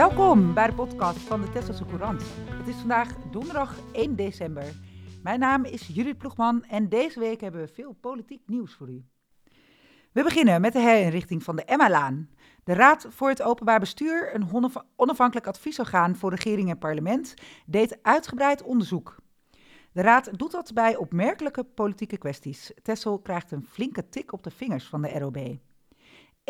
Welkom bij de podcast van de Tesselse Courant. Het is vandaag donderdag 1 december. Mijn naam is Judith Ploegman en deze week hebben we veel politiek nieuws voor u. We beginnen met de herinrichting van de Emma-laan. De Raad voor het Openbaar Bestuur, een onafhankelijk adviesorgaan voor regering en parlement, deed uitgebreid onderzoek. De Raad doet dat bij opmerkelijke politieke kwesties. Tessel krijgt een flinke tik op de vingers van de ROB.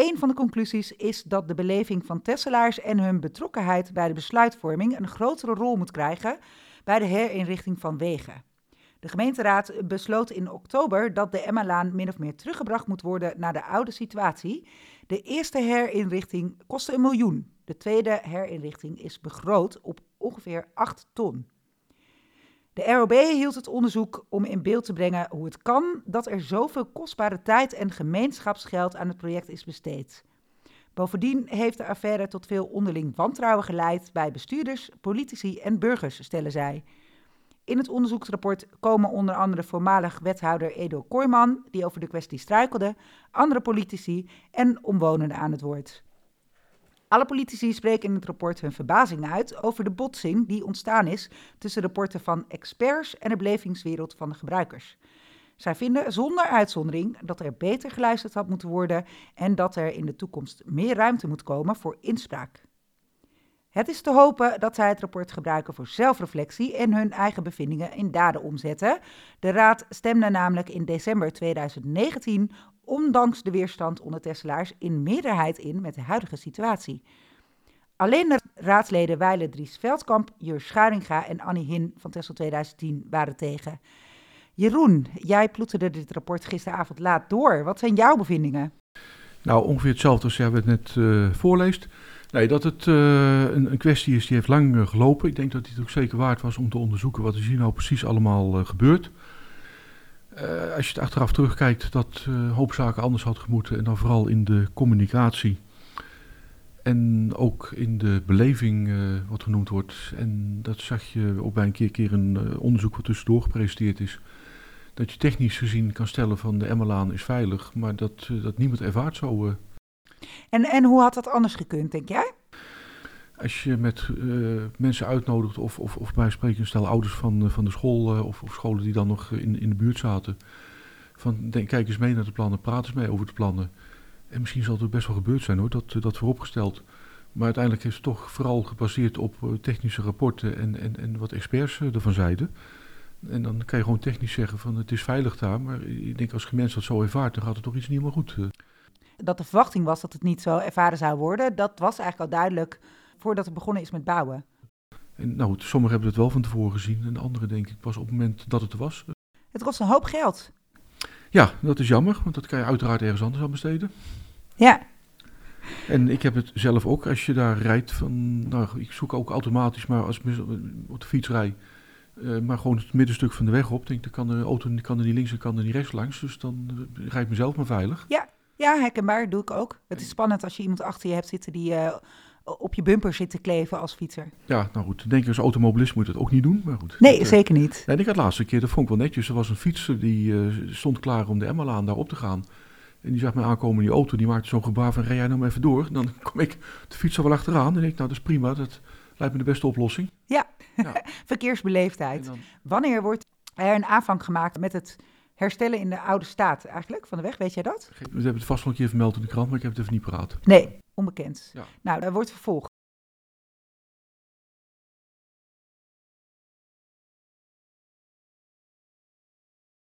Een van de conclusies is dat de beleving van Tesselaars en hun betrokkenheid bij de besluitvorming een grotere rol moet krijgen bij de herinrichting van wegen. De gemeenteraad besloot in oktober dat de Emma-laan min of meer teruggebracht moet worden naar de oude situatie. De eerste herinrichting kostte een miljoen. De tweede herinrichting is begroot op ongeveer 8 ton. De ROB hield het onderzoek om in beeld te brengen hoe het kan dat er zoveel kostbare tijd en gemeenschapsgeld aan het project is besteed. Bovendien heeft de affaire tot veel onderling wantrouwen geleid bij bestuurders, politici en burgers, stellen zij. In het onderzoeksrapport komen onder andere voormalig wethouder Edo Kooijman, die over de kwestie struikelde, andere politici en omwonenden aan het woord. Alle politici spreken in het rapport hun verbazing uit over de botsing die ontstaan is tussen rapporten van experts en de belevingswereld van de gebruikers. Zij vinden zonder uitzondering dat er beter geluisterd had moeten worden en dat er in de toekomst meer ruimte moet komen voor inspraak. Het is te hopen dat zij het rapport gebruiken voor zelfreflectie en hun eigen bevindingen in daden omzetten. De Raad stemde namelijk in december 2019 ondanks de weerstand onder Tesselaars in meerderheid in met de huidige situatie. Alleen de raadsleden Weile Dries Veldkamp, Jur Schuringa en Annie Hin van Tessel 2010 waren tegen. Jeroen, jij ploeterde dit rapport gisteravond laat door. Wat zijn jouw bevindingen? Nou, ongeveer hetzelfde als jij het net uh, voorleest. Nee, dat het uh, een, een, kwestie is die heeft lang uh, gelopen. Ik denk dat het ook zeker waard was om te onderzoeken wat er hier nou precies allemaal gebeurt. Uh, als je het achteraf terugkijkt, dat uh, hoop zaken anders had gemoeten. En dan vooral in de communicatie. En ook in de beleving, uh, wat genoemd wordt. En dat zag je ook bij een keer, keer een onderzoek wat tussendoor gepresenteerd is. Dat je technisch gezien kan stellen van de Emmelaan is veilig, maar dat, dat niemand ervaart zo. En, en hoe had dat anders gekund, denk jij? Als je met uh, mensen uitnodigt of, of, of bij stel ouders van, uh, van de school uh, of, of, scholen die dan nog in, in de buurt zaten. Van denk, kijk eens mee naar de plannen, praat eens mee over de plannen. En misschien zal het best wel gebeurd zijn hoor, dat, dat vooropgesteld. Maar uiteindelijk is het toch vooral gebaseerd op technische rapporten en, en, en wat experts ervan zeiden. En dan kan je gewoon technisch zeggen van het is veilig daar. Maar ik denk als je mensen dat zo ervaart, dan gaat het toch iets niet helemaal goed. Dat de verwachting was dat het niet zo ervaren zou worden, dat was eigenlijk al duidelijk voordat het begonnen is met bouwen? En, nou, sommigen hebben het wel van tevoren gezien en anderen denk ik pas op het moment dat het er was. Het kost een hoop geld. Ja, dat is jammer, want dat kan je uiteraard ergens anders aan besteden. Ja. En ik heb het zelf ook, als je daar rijdt, van, nou, ik zoek ook automatisch, maar als ik op de fiets rijd, uh, maar gewoon het middenstuk van de weg op, denk ik, kan de auto kan er niet links en kan er niet rechts langs, dus dan uh, rijd ik mezelf maar veilig. Ja, ja, herkenbaar, doe ik ook. Het is spannend als je iemand achter je hebt zitten die uh, op je bumper zit te kleven als fietser. Ja, nou goed. Denk je als automobilist moet je dat ook niet doen. Maar goed. Nee, dat, zeker niet. Nee, ik had de laatste keer, dat vond ik wel netjes. Er was een fietser die uh, stond klaar om de Emmerlaan daar op te gaan. En die zag mij aankomen in die auto. Die maakte zo'n gebaar van, rij jij nou maar even door. Dan kom ik de fietser wel achteraan. En ik, nou dat is prima. Dat lijkt me de beste oplossing. Ja, ja. verkeersbeleefdheid. Dan... Wanneer wordt er een aanvang gemaakt met het herstellen in de oude staat eigenlijk van de weg? Weet jij dat? We hebben het vast wel een keer vermeld in de krant, maar ik heb het even niet paraat. Nee, onbekend. Ja. Nou, daar wordt vervolgd.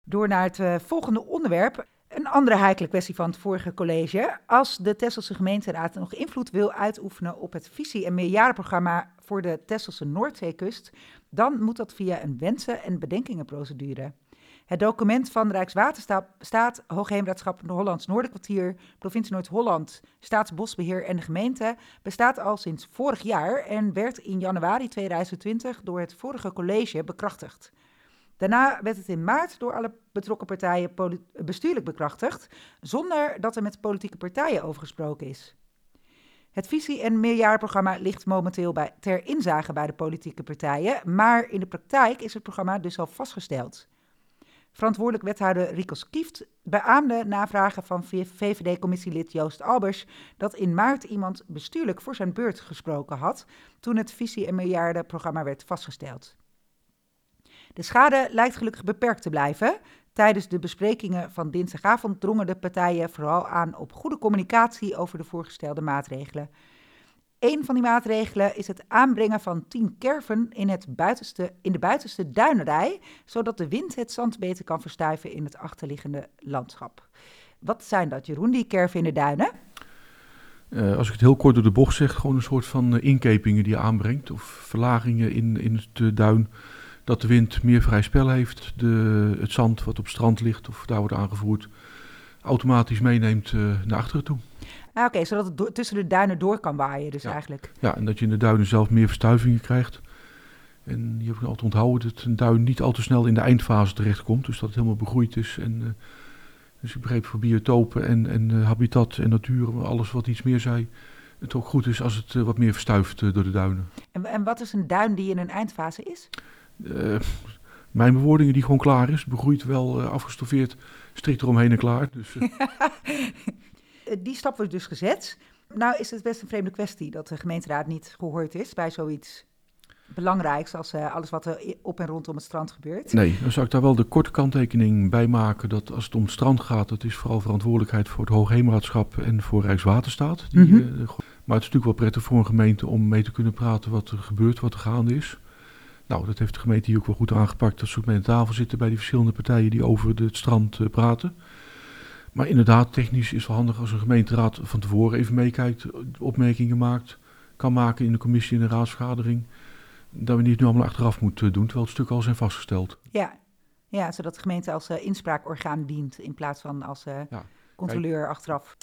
Door naar het uh, volgende onderwerp. Een andere heikele kwestie van het vorige college. Als de Tesselse gemeenteraad nog invloed wil uitoefenen op het visie- en meerjarenprogramma voor de Tesselse Noordzeekust, dan moet dat via een wensen- en bedenkingenprocedure. Het document van Rijkswaterstaat, Hoogheemraadschap Hollands Noorderkwartier, provincie Noord-Holland, Staatsbosbeheer en de gemeente bestaat al sinds vorig jaar en werd in januari 2020 door het vorige college bekrachtigd. Daarna werd het in maart door alle betrokken partijen bestuurlijk bekrachtigd, zonder dat er met politieke partijen over gesproken is. Het visie- en meerjarenprogramma ligt momenteel ter inzage bij de politieke partijen, maar in de praktijk is het programma dus al vastgesteld. Verantwoordelijk wethouder Rikos Kieft beaamde na vragen van VVD-commissielid Joost Albers dat in maart iemand bestuurlijk voor zijn beurt gesproken had toen het visie- en miljardenprogramma werd vastgesteld. De schade lijkt gelukkig beperkt te blijven. Tijdens de besprekingen van dinsdagavond drongen de partijen vooral aan op goede communicatie over de voorgestelde maatregelen. Een van die maatregelen is het aanbrengen van tien kerven in, het buitenste, in de buitenste duinerij, zodat de wind het zand beter kan verstuiven in het achterliggende landschap. Wat zijn dat, Jeroen, die kerven in de duinen? Uh, als ik het heel kort door de bocht zeg, gewoon een soort van uh, inkepingen die je aanbrengt, of verlagingen in, in het uh, duin, dat de wind meer vrij spel heeft, de, het zand wat op strand ligt of daar wordt aangevoerd, automatisch meeneemt naar achteren toe. Ah, Oké, zodat het tussen de duinen door kan waaien, dus Ja. eigenlijk. Ja, en dat je in de duinen zelf meer verstuivingen krijgt. En je hebt altijd onthouden dat een duin niet al te snel in de eindfase terechtkomt. Dus dat het helemaal begroeid is. En, eh, dus ik begreep voor biotopen en, en eh, habitat en natuur, alles wat iets meer zei. Het ook goed is als het eh, wat meer verstuift door de duinen. En, en wat is een duin die in een eindfase is? Eh, mijn bewoordingen die gewoon klaar is. Begroeid wel, eh, afgestoffeerd, strikt eromheen en klaar. Dus, Die stap wordt dus gezet. Nou is het best een vreemde kwestie dat de gemeenteraad niet gehoord is bij zoiets belangrijks als eh, alles wat er op en rondom het strand gebeurt. Nee, dan zou ik daar wel de korte kanttekening bij maken dat als het om het strand gaat, dat is vooral verantwoordelijkheid voor het Hoogheemraadschap en voor Rijkswaterstaat. Die, Mhm. eh, maar het is natuurlijk wel prettig voor een gemeente om mee te kunnen praten wat er gebeurt, wat er gaande is. Nou, dat heeft de gemeente hier ook wel goed aangepakt, dat ze ook mee aan tafel zitten bij die verschillende partijen die over het strand eh, praten. Maar inderdaad, technisch is het wel handig als een gemeenteraad van tevoren even meekijkt, opmerkingen maakt, kan maken in de commissie in de raadsvergadering. Dat we niet nu allemaal achteraf moeten doen, terwijl het stuk al zijn vastgesteld. Ja. ja, zodat de gemeente als eh, inspraakorgaan dient in plaats van als eh, Ja, controleur achteraf.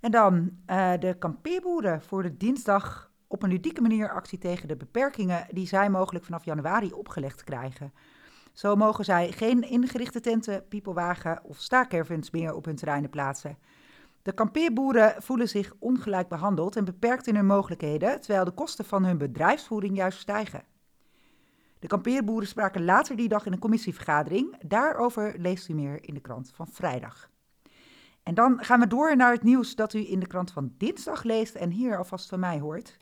En dan eh, de kampeerboeren voor de dinsdag op een ludieke manier actie tegen de beperkingen die zij mogelijk vanaf januari opgelegd krijgen. Zo mogen zij geen ingerichte tenten, piepelwagen of staakervens meer op hun terreinen plaatsen. De kampeerboeren voelen zich ongelijk behandeld en beperkt in hun mogelijkheden, terwijl de kosten van hun bedrijfsvoering juist stijgen. De kampeerboeren spraken later die dag in een commissievergadering. Daarover leest u meer in de krant van vrijdag. En dan gaan we door naar het nieuws dat u in de krant van dinsdag leest en hier alvast van mij hoort.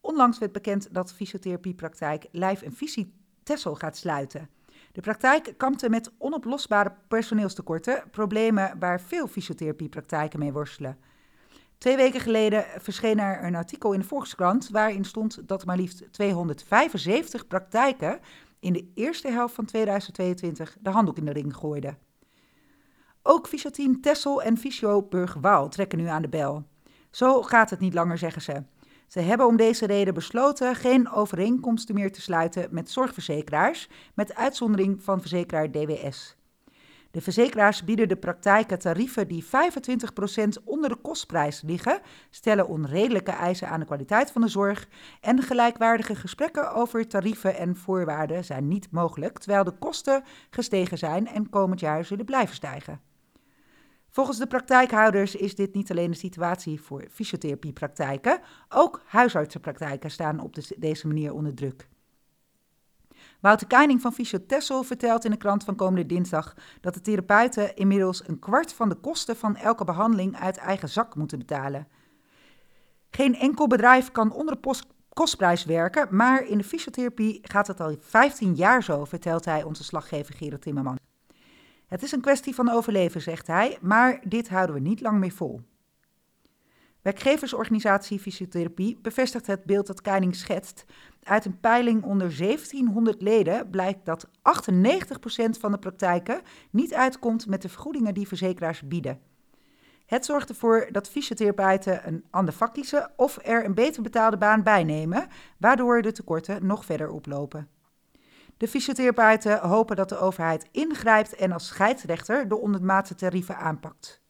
Onlangs werd bekend dat fysiotherapiepraktijk Lijf en Visie Tessel gaat sluiten. De praktijk kampte met onoplosbare personeelstekorten, problemen waar veel fysiotherapiepraktijken mee worstelen. Twee weken geleden verscheen er een artikel in de Volkskrant waarin stond dat maar liefst 275 praktijken in de eerste helft van 2022 de handdoek in de ring gooiden. Ook fysioteam Tessel en Fysio Burgwaal trekken nu aan de bel. Zo gaat het niet langer, zeggen ze. Ze hebben om deze reden besloten geen overeenkomsten meer te sluiten met zorgverzekeraars, met uitzondering van verzekeraar DWS. De verzekeraars bieden de praktijken tarieven die 25% onder de kostprijs liggen, stellen onredelijke eisen aan de kwaliteit van de zorg en gelijkwaardige gesprekken over tarieven en voorwaarden zijn niet mogelijk, terwijl de kosten gestegen zijn en komend jaar zullen blijven stijgen. Volgens de praktijkhouders is dit niet alleen de situatie voor fysiotherapiepraktijken, ook huisartsenpraktijken staan op de- deze manier onder druk. Wouter Keining van Fysiotessel vertelt in de krant van komende dinsdag dat de therapeuten inmiddels een kwart van de kosten van elke behandeling uit eigen zak moeten betalen. Geen enkel bedrijf kan onder de kostprijs werken, maar in de fysiotherapie gaat het al 15 jaar zo, vertelt hij onze slaggever Gerard Timmerman. Het is een kwestie van overleven, zegt hij, maar dit houden we niet lang meer vol. Werkgeversorganisatie Fysiotherapie bevestigt het beeld dat Keining schetst. Uit een peiling onder 1700 leden blijkt dat 98% van de praktijken niet uitkomt met de vergoedingen die verzekeraars bieden. Het zorgt ervoor dat fysiotherapeuten een ander vak kiezen of er een beter betaalde baan bijnemen, waardoor de tekorten nog verder oplopen. De fysiotherapeuten hopen dat de overheid ingrijpt en als scheidsrechter de ondermaatse tarieven aanpakt.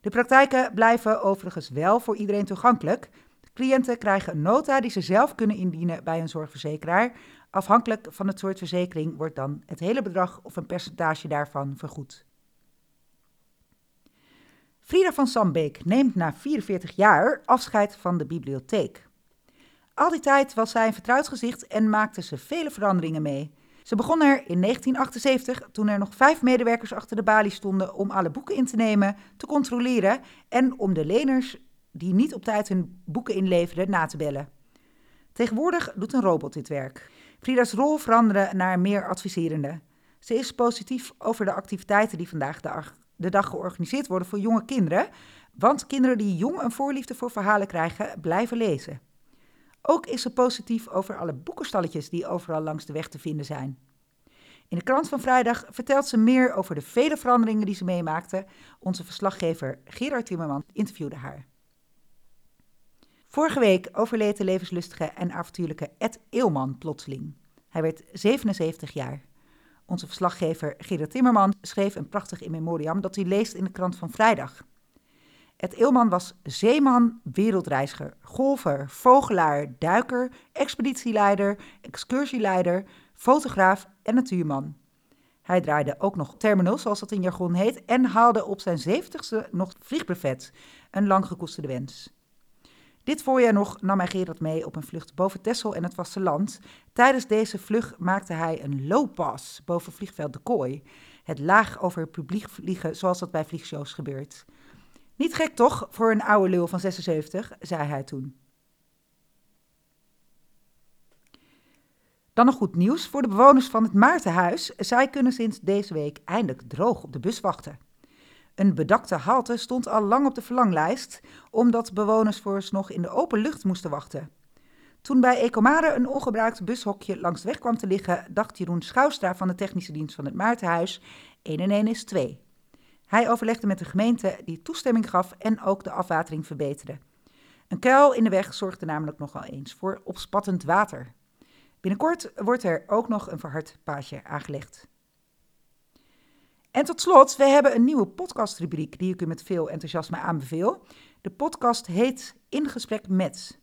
De praktijken blijven overigens wel voor iedereen toegankelijk. Cliënten krijgen een nota die ze zelf kunnen indienen bij een zorgverzekeraar. Afhankelijk van het soort verzekering wordt dan het hele bedrag of een percentage daarvan vergoed. Frida van Sambeek neemt na 44 jaar afscheid van de bibliotheek. Al die tijd was zij een vertrouwd gezicht en maakte ze vele veranderingen mee. Ze begon er in 1978 toen er nog vijf medewerkers achter de balie stonden om alle boeken in te nemen, te controleren en om de leners die niet op tijd hun boeken inleverden na te bellen. Tegenwoordig doet een robot dit werk. Frida's rol veranderde naar meer adviserende. Ze is positief over de activiteiten die vandaag de dag georganiseerd worden voor jonge kinderen, want kinderen die jong een voorliefde voor verhalen krijgen, blijven lezen. Ook is ze positief over alle boekenstalletjes die overal langs de weg te vinden zijn. In de krant van vrijdag vertelt ze meer over de vele veranderingen die ze meemaakte. Onze verslaggever Gerard Timmerman interviewde haar. Vorige week overleed de levenslustige en avontuurlijke Ed Eelman plotseling. Hij werd 77 jaar. Onze verslaggever Gerard Timmerman schreef een prachtig in memoriam dat u leest in de krant van vrijdag. Ed Eelman was zeeman, wereldreiziger, golfer, vogelaar, duiker, expeditieleider, excursieleider, fotograaf en natuurman. Hij draaide ook nog terminal, zoals dat in jargon heet, en haalde op zijn zeventigste nog vliegbuffet, een lang gekoesterde wens. Dit voorjaar nog nam hij Gerard mee op een vlucht boven Texel en het vasteland. Tijdens deze vlucht maakte hij een low pass boven vliegveld De Kooi. Het laag over het publiek vliegen zoals dat bij vliegshows gebeurt. Niet gek toch, voor een oude lul van 76, zei hij toen. Dan nog goed nieuws voor de bewoners van het Maartenhuis. Zij kunnen sinds deze week eindelijk droog op de bus wachten. Een bedakte halte stond al lang op de verlanglijst, omdat bewoners vooralsnog in de open lucht moesten wachten. Toen bij Ecomare een ongebruikt bushokje langs de weg kwam te liggen, dacht Jeroen Schouwstra van de technische dienst van het Maartenhuis: 1 en 1 is 2. Hij overlegde met de gemeente die toestemming gaf en ook de afwatering verbeterde. Een kuil in de weg zorgde namelijk nogal eens voor opspattend water. Binnenkort wordt er ook nog een verhard paadje aangelegd. En tot slot, we hebben een nieuwe podcastrubriek die ik u met veel enthousiasme aanbeveel. De podcast heet In Gesprek met.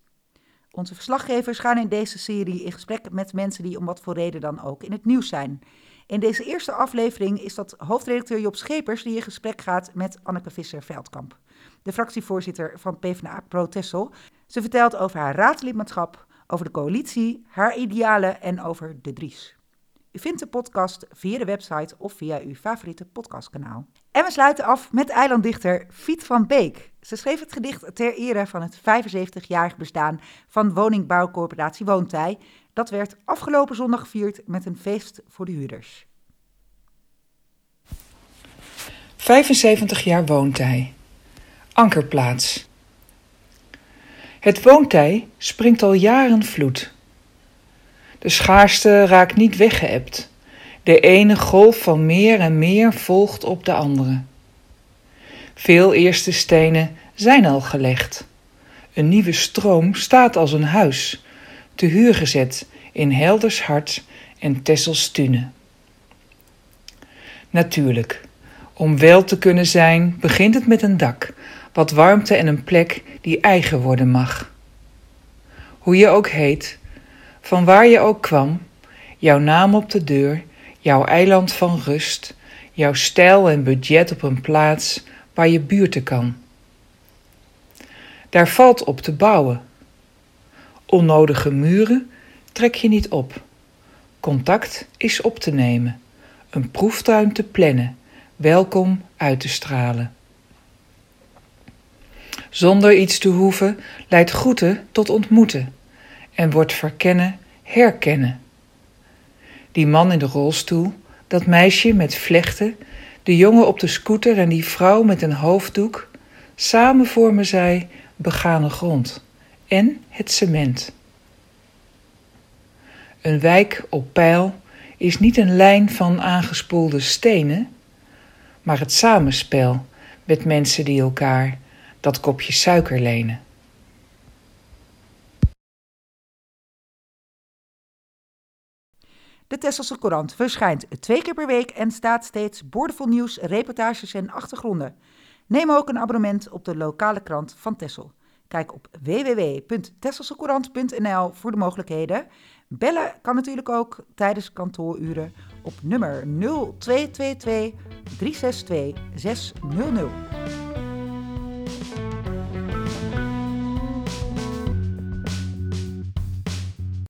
Onze verslaggevers gaan in deze serie in gesprek met mensen die om wat voor reden dan ook in het nieuws zijn. In deze eerste aflevering is dat hoofdredacteur Job Schepers die in gesprek gaat met Anneke Visser-Veldkamp, de fractievoorzitter van PvdA Pro Tessel. Ze vertelt over haar raadslidmaatschap, over de coalitie, haar idealen en over de Dries. U vindt de podcast via de website of via uw favoriete podcastkanaal. En we sluiten af met eilanddichter Fiet van Beek. Ze schreef het gedicht ter ere van het 75-jarig bestaan van woningbouwcorporatie Woontij. Dat werd afgelopen zondag gevierd met een feest voor de huurders. 75 jaar Woontij. Ankerplaats. Het Woontij springt al jaren vloed. De schaarste raakt niet weggeëpt. De ene golf van meer en meer volgt op de andere. Veel eerste stenen zijn al gelegd. Een nieuwe stroom staat als een huis, te huur gezet in Helders Hart en Tessels Tune. Natuurlijk, om wel te kunnen zijn, begint het met een dak, wat warmte en een plek die eigen worden mag. Hoe je ook heet, van waar je ook kwam, jouw naam op de deur, jouw eiland van rust, jouw stijl en budget op een plaats waar je buurten kan. Daar valt op te bouwen. Onnodige muren trek je niet op. Contact is op te nemen, een proeftuin te plannen, welkom uit te stralen. Zonder iets te hoeven leidt groeten tot ontmoeten en wordt verkennen herkennen. Die man in de rolstoel, dat meisje met vlechten, de jongen op de scooter en die vrouw met een hoofddoek, samen vormen zij begane grond en het cement. Een wijk op pijl is niet een lijn van aangespoelde stenen, maar het samenspel met mensen die elkaar dat kopje suiker lenen. De Tesselse Courant verschijnt twee keer per week en staat steeds boordevol nieuws, reportages en achtergronden. Neem ook een abonnement op de lokale krant van Tessel. Kijk op www.tesselsecourant.nl voor de mogelijkheden. Bellen kan natuurlijk ook tijdens kantooruren op nummer 0222 362 600.